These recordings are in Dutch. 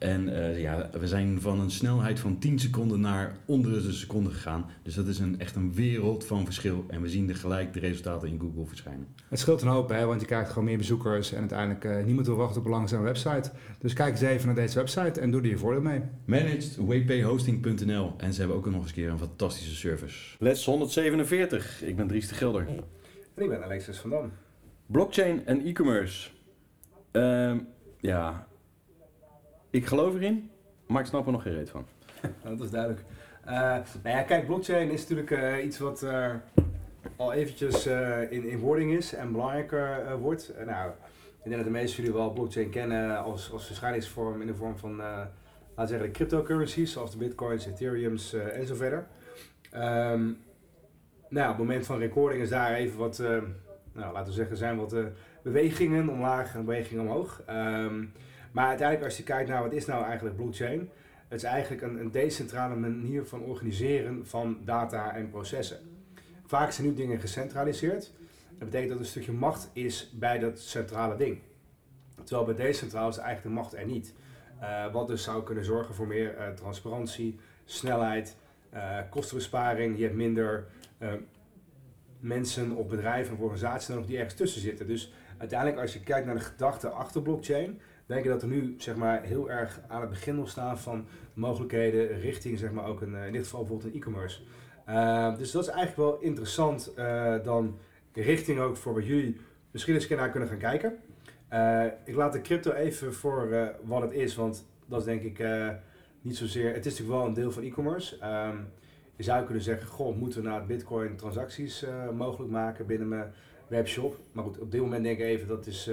en uh, ja, we zijn van een snelheid van 10 seconden naar onder de seconde gegaan. Dus dat is een, echt een wereld van verschil. En we zien er gelijk de resultaten in Google verschijnen. Het scheelt een hoop, hè, want je krijgt gewoon meer bezoekers. En uiteindelijk uh, niemand wil wachten op een langzame website. Dus kijk eens even naar deze website en doe er je voordeel mee. ManagedWPHosting.nl En ze hebben ook nog eens een keer een fantastische service. Les 147. Ik ben Dries de Gilder. En ik ben Alexis van Dam. Blockchain en e-commerce. Uh, ja, ik geloof erin, maar ik snap er nog geen reet van. dat is duidelijk. Uh, nou ja, kijk, blockchain is natuurlijk uh, iets wat uh, al eventjes in, in wording is en belangrijker wordt. nou, ik denk dat de meeste van jullie wel blockchain kennen als, als verschijningsvorm in de vorm van, laten we zeggen, de cryptocurrencies, zoals de bitcoins, ethereums en zo verder. Um, nou, op het moment van recording is daar even wat, nou, laten we zeggen, zijn wat bewegingen omlaag en bewegingen omhoog. Um, maar uiteindelijk als je kijkt naar wat is nou eigenlijk blockchain, het is eigenlijk een, een decentrale manier van organiseren van data en processen. Vaak zijn nu dingen gecentraliseerd. Dat betekent dat een stukje macht is bij dat centrale ding. Terwijl bij decentraal is eigenlijk de macht er niet. Uh, wat dus zou kunnen zorgen voor meer uh, transparantie, snelheid, uh, kostenbesparing. Je hebt minder mensen of bedrijven of organisaties die ergens tussen zitten. Dus uiteindelijk als je kijkt naar de gedachte achter blockchain, denk ik dat we nu zeg maar, heel erg aan het begin nog staan van mogelijkheden richting zeg maar, ook een, in dit geval bijvoorbeeld een e-commerce. Uh, dus dat is eigenlijk wel interessant uh, dan richting ook voor wat jullie misschien eens naar kunnen gaan kijken. Uh, ik laat de crypto even voor wat het is, want dat is denk ik niet zozeer, het is natuurlijk wel een deel van e-commerce. Um, je zou kunnen zeggen, goh, moeten we naar bitcoin transacties mogelijk maken binnen mijn webshop. Maar goed, op dit moment denk ik even, dat is...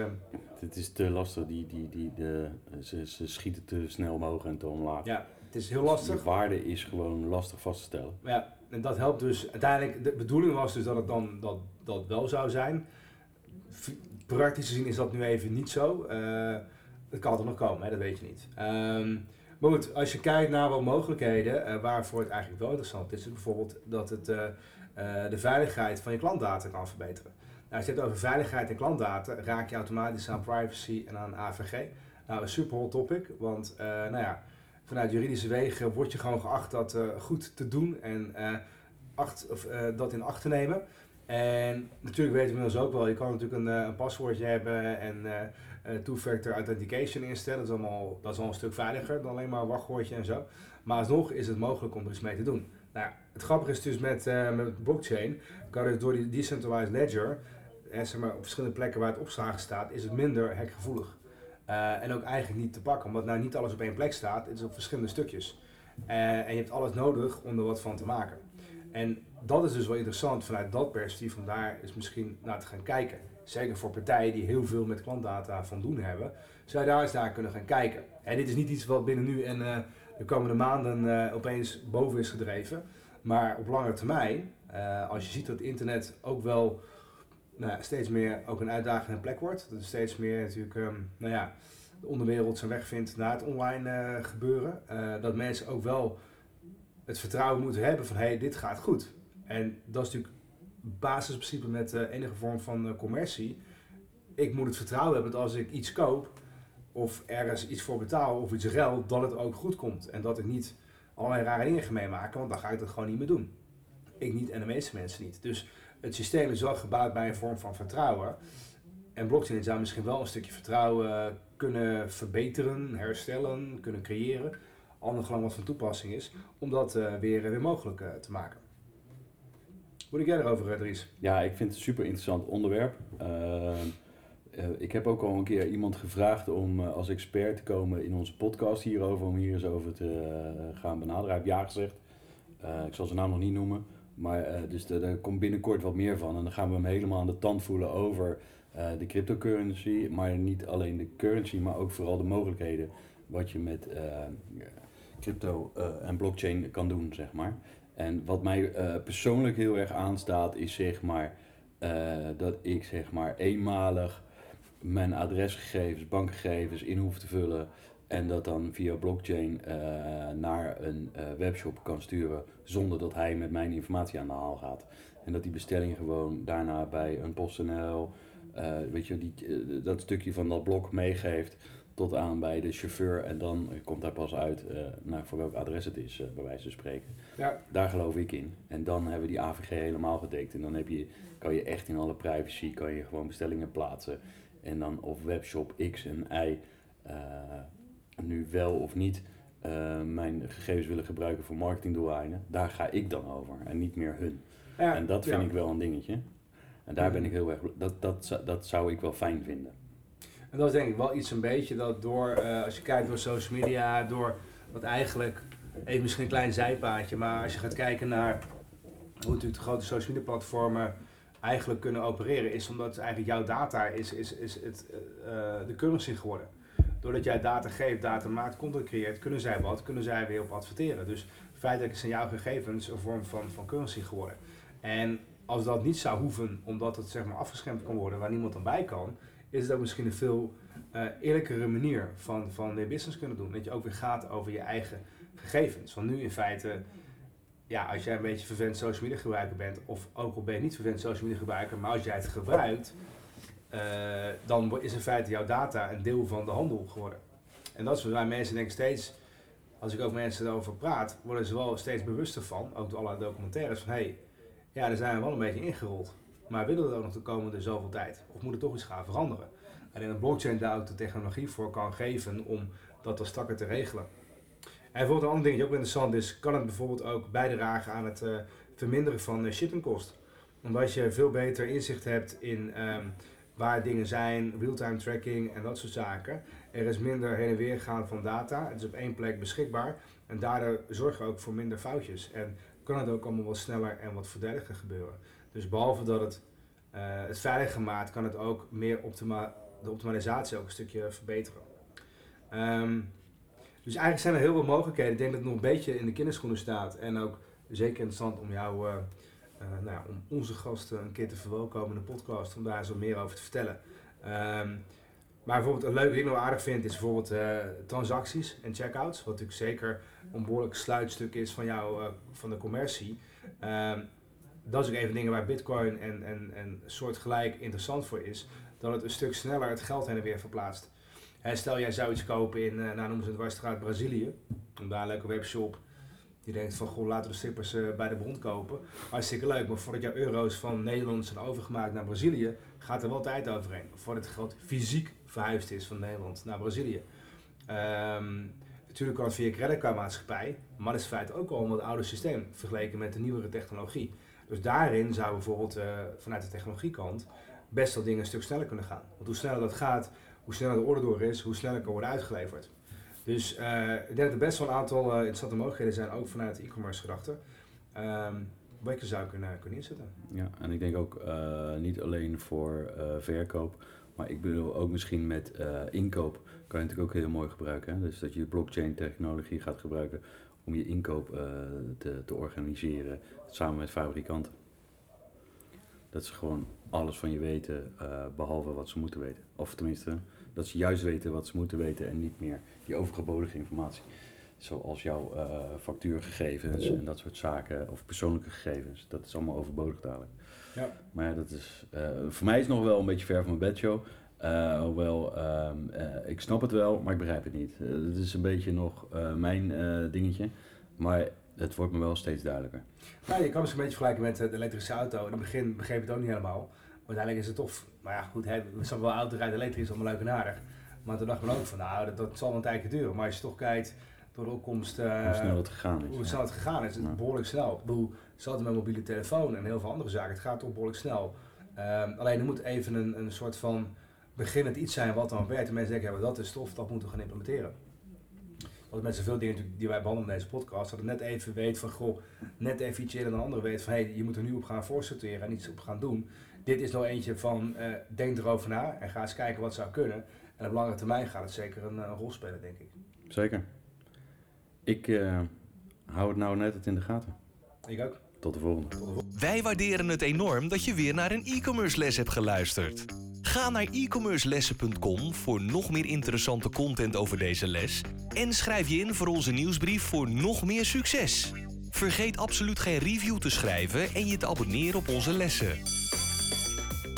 Het is te lastig, die, die, die, de, ze, ze schieten te snel omhoog en te omlaag. Ja, het is heel lastig. De waarde is gewoon lastig vast te stellen. Ja, en dat helpt dus uiteindelijk, de bedoeling was dus dat het dan dat, dat wel zou zijn. Praktisch gezien is dat nu even niet zo. Uh, het kan er nog komen, hè, dat weet je niet. Um, maar goed, als je kijkt naar wat mogelijkheden, uh, waarvoor het eigenlijk wel interessant is, is bijvoorbeeld dat het uh, de veiligheid van je klantdata kan verbeteren. Nou, als je het over veiligheid en klantdata, raak je automatisch aan privacy en aan AVG. Nou, een super hot topic, want uh, nou ja, vanuit juridische wegen wordt je gewoon geacht dat uh, goed te doen en uh, acht, of, dat in acht te nemen. En natuurlijk weten we inmiddels ook wel, je kan natuurlijk een, een paswoordje hebben en two-factor authentication instellen. Dat is, allemaal, dat is al een stuk veiliger dan alleen maar een wachtwoordje en zo. Maar alsnog is het mogelijk om er iets mee te doen. Nou, het grappige is dus met, met blockchain, kan je dus door die decentralized ledger maar, op verschillende plekken waar het opslagen staat, is het minder hekgevoelig. Uh, en ook eigenlijk niet te pakken, omdat nou niet alles op één plek staat, het is op verschillende stukjes. Uh, en je hebt alles nodig om er wat van te maken. En dat is dus wel interessant vanuit dat perspectief, om daar is misschien naar te gaan kijken. Zeker voor partijen die heel veel met klantdata van doen hebben, zou je daar eens naar kunnen gaan kijken. En dit is niet iets wat binnen nu en uh, de komende maanden opeens boven is gedreven. Maar op lange termijn, als je ziet dat internet ook wel nou, steeds meer ook een uitdagende plek wordt. Dat er steeds meer natuurlijk, um, nou ja, de onderwereld zijn weg vindt naar het online uh, gebeuren. Uh, dat mensen ook wel het vertrouwen moeten hebben van hé, hey, dit gaat goed. En dat is natuurlijk basisprincipe met uh, enige vorm van commercie. Ik moet het vertrouwen hebben dat als ik iets koop of ergens iets voor betaal of iets ruil, dat het ook goed komt. En dat ik niet allerlei rare dingen ga meemaken, want dan ga ik dat gewoon niet meer doen. Ik niet en de meeste mensen niet. Dus het systeem is wel gebouwd bij een vorm van vertrouwen. En blockchain zou misschien wel een stukje vertrouwen kunnen verbeteren, herstellen, kunnen creëren. Al nog lang wat van toepassing is, om dat uh, weer, weer mogelijk uh, te maken. Hoe denk jij erover, Dries? Ja, ik vind het een super interessant onderwerp. Eh, ik heb ook al een keer iemand gevraagd om eh, als expert te komen in onze podcast hierover, om hier eens over te eh, gaan benaderen. Hij heeft ja gezegd. Eh, ik zal zijn naam nog niet noemen. Maar eh, dus daar komt binnenkort wat meer van. En dan gaan we hem helemaal aan de tand voelen over eh, de cryptocurrency. Maar niet alleen de currency, maar ook vooral de mogelijkheden wat je met eh, crypto en blockchain kan doen, zeg maar. En wat mij persoonlijk heel erg aanstaat, is zeg maar dat ik zeg maar eenmalig mijn adresgegevens, bankgegevens in hoef te vullen. En dat dan via blockchain eh, naar een eh, webshop kan sturen zonder dat hij met mijn informatie aan de haal gaat. En dat die bestelling gewoon daarna bij een PostNL, eh weet je, die, dat stukje van dat blok meegeeft tot aan bij de chauffeur. En dan komt daar pas uit nou, voor welk adres het is, bij wijze van spreken. Ja, Daar geloof ik in. En dan hebben we die AVG helemaal gedekt. En dan heb je, kan je echt in alle privacy kan je gewoon bestellingen plaatsen. En dan of webshop X en Y nu wel of niet eh, mijn gegevens willen gebruiken voor marketingdoeleinden. Daar ga ik dan over en niet meer hun. ja en dat vind ja. ik wel een dingetje. En daar ben ik heel erg... Dat, dat, dat zou ik wel fijn vinden. En dat is denk ik wel iets een beetje dat door, eh, als je kijkt door social media, door wat eigenlijk, even misschien een klein zijpaadje, maar als je gaat kijken naar hoe natuurlijk de grote social media platformen eigenlijk kunnen opereren, is omdat eigenlijk jouw data is, is, is het, eh, de currency geworden. Doordat jij data geeft, data maakt, content creëert, kunnen zij wat, kunnen zij weer op adverteren. Dus feitelijk zijn jouw gegevens een vorm van, van currency geworden. En als dat niet zou hoeven, omdat het zeg maar afgeschermd kan worden, waar niemand dan bij kan, is ook misschien een veel eh, eerlijkere manier van, van weer business kunnen doen. Dat je ook weer gaat over je eigen gegevens. Want nu in feite, ja, als jij een beetje vervent social media gebruiker bent, of ook al ben je niet vervent social media gebruiker, maar als jij het gebruikt, eh, dan is in feite jouw data een deel van de handel geworden. En dat is waar mensen denk ik steeds, als ik ook mensen erover praat, worden ze wel steeds bewuster van, ook door alle documentaires, van hé, hey, ja, daar zijn we wel een beetje ingerold. Maar willen we dat ook nog de komende zoveel tijd? Of moet er toch iets gaan veranderen? En in een blockchain daar ook de technologie voor kan geven om dat wat strakker te regelen. En bijvoorbeeld een ander ding dat ook interessant is, kan het bijvoorbeeld ook bijdragen aan het eh, verminderen van uh, shippingkosten. Omdat je veel beter inzicht hebt in ehm, waar dingen zijn, real-time tracking en dat soort zaken. Er is minder heen en weer gaan van data. Het is op één plek beschikbaar. En daardoor zorg je ook voor minder foutjes. En kan het ook allemaal wat sneller en wat voordeliger gebeuren. Dus behalve dat het eh, het veiliger maakt, kan het ook meer de optimalisatie ook een stukje verbeteren. Ehm, dus eigenlijk zijn er heel veel mogelijkheden. Ik denk dat het nog een beetje in de kinderschoenen staat. En ook zeker interessant om jou, eh, eh, nou ja, om onze gasten een keer te verwelkomen in de podcast, om daar zo meer over te vertellen. Ehm, maar bijvoorbeeld een leuk ding wat ik aardig vind is bijvoorbeeld eh, transacties en checkouts. Wat natuurlijk zeker een behoorlijk sluitstuk is van jou, eh, van de commercie. Ehm, dat is ook even dingen waar Bitcoin en, en, en soortgelijk interessant voor is. Dat het een stuk sneller het geld heen en weer verplaatst. Stel jij zou iets kopen in, eh, nou noemen Brazilië. Om daar een leuke webshop. Die denkt van, goh, laten we de eh, bij de bron kopen. Hartstikke leuk, maar voordat jouw euro's van Nederland zijn overgemaakt naar Brazilië, gaat er wel tijd overheen. Voordat het geld fysiek verhuisd is van Nederland naar Brazilië. Ehm, natuurlijk kan het via creditcardmaatschappij, maar dat is in feite ook al een wat ouder systeem vergeleken met de nieuwere technologie. Dus daarin zou bijvoorbeeld eh, vanuit de technologiekant best wel dingen een stuk sneller kunnen gaan. Want hoe sneller dat gaat, hoe sneller de orde door is, hoe sneller kan worden uitgeleverd. Dus eh, ik denk dat er best wel een aantal eh, interessante mogelijkheden zijn, ook vanuit e-commerce gedachte, ehm, wat je zou kunnen, kunnen inzetten. Ja, en ik denk ook eh, niet alleen voor eh, verkoop, maar ik bedoel ook misschien met eh, inkoop kan je natuurlijk ook heel mooi gebruiken. Hè? Dus dat je blockchain technologie gaat gebruiken om je inkoop eh, te, te organiseren samen met fabrikanten. Dat ze gewoon alles van je weten, eh, behalve wat ze moeten weten. Of tenminste, dat ze juist weten wat ze moeten weten en niet meer die overgebodige informatie. Zoals jouw eh, factuurgegevens en dat soort zaken, of persoonlijke gegevens. Dat is allemaal overbodig dadelijk. Ja. Maar ja, dat is, eh, voor mij is nog wel een beetje ver van mijn bedshow. Eh hoewel, ehm, eh, ik snap het wel, maar ik begrijp het niet. Het is een beetje nog mijn dingetje. Maar het wordt me wel steeds duidelijker. Nou, je kan het een beetje vergelijken met de elektrische auto. In het begin begreep ik het ook niet helemaal. Uiteindelijk is het toch, maar ja goed, hè, we snappen wel auto rijden elektrisch, allemaal leuk en aardig. Maar toen dacht men ook van, nou, dat, dat zal wel een tijdje duren. Maar als je toch kijkt door de opkomst, eh, Hoe snel het gegaan is. hoe snel het gegaan is, het is Ja. behoorlijk snel. Ik bedoel, ze hadden mijn mobiele telefoon en heel veel andere zaken. Het gaat toch behoorlijk snel. Ehm, alleen er moet even een, een soort van beginnend iets zijn wat dan werkt. En mensen denken, ja, dat is tof, dat moeten we gaan implementeren. Want met zoveel dingen die wij behandelen in deze podcast, dat ik net even weet van, goh, net even iets eerder dan anderen weet van, hé, hey, je moet er nu op gaan voorsorteren en iets op gaan doen. Dit is nog eentje van, eh, denk erover na en ga eens kijken wat zou kunnen. En op lange termijn gaat het zeker een, een rol spelen, denk ik. Zeker. Ik uh, hou het nou net het in de gaten. Ik ook. Tot de volgende. Wij waarderen het enorm dat je weer naar een e-commerce les hebt geluisterd. Ga naar e-commercelessen.com voor nog meer interessante content over deze les en schrijf je in voor onze nieuwsbrief voor nog meer succes. Vergeet absoluut geen review te schrijven en je te abonneren op onze lessen.